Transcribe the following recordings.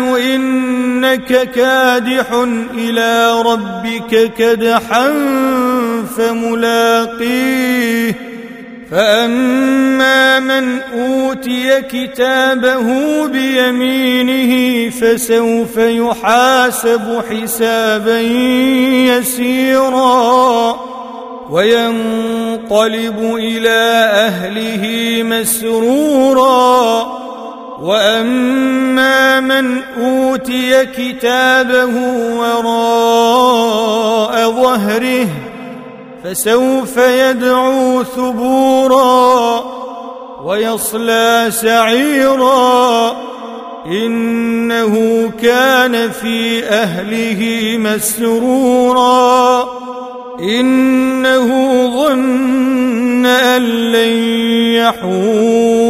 إنك كادح إلى ربك كدحا فملاقيه. فأما من أوتي كتابه بيمينه فسوف يحاسب حسابا يسيرا. وينقلب إلى أهله مسرورا. وأما اوتي كتابه وراء ظهره فسوف يدعو ثبورا ويصلى سعيرا. إنه كان في أهله مسرورا. إنه ظن أن لن يحور.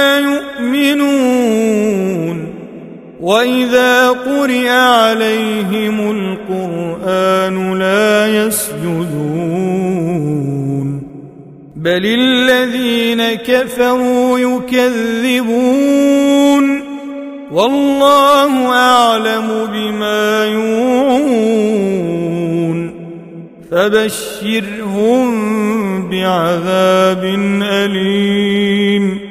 واذا قرئ عليهم القران لا يسجدون بل الذين كفروا يكذبون والله اعلم بما يوعون فبشرهم بعذاب أليم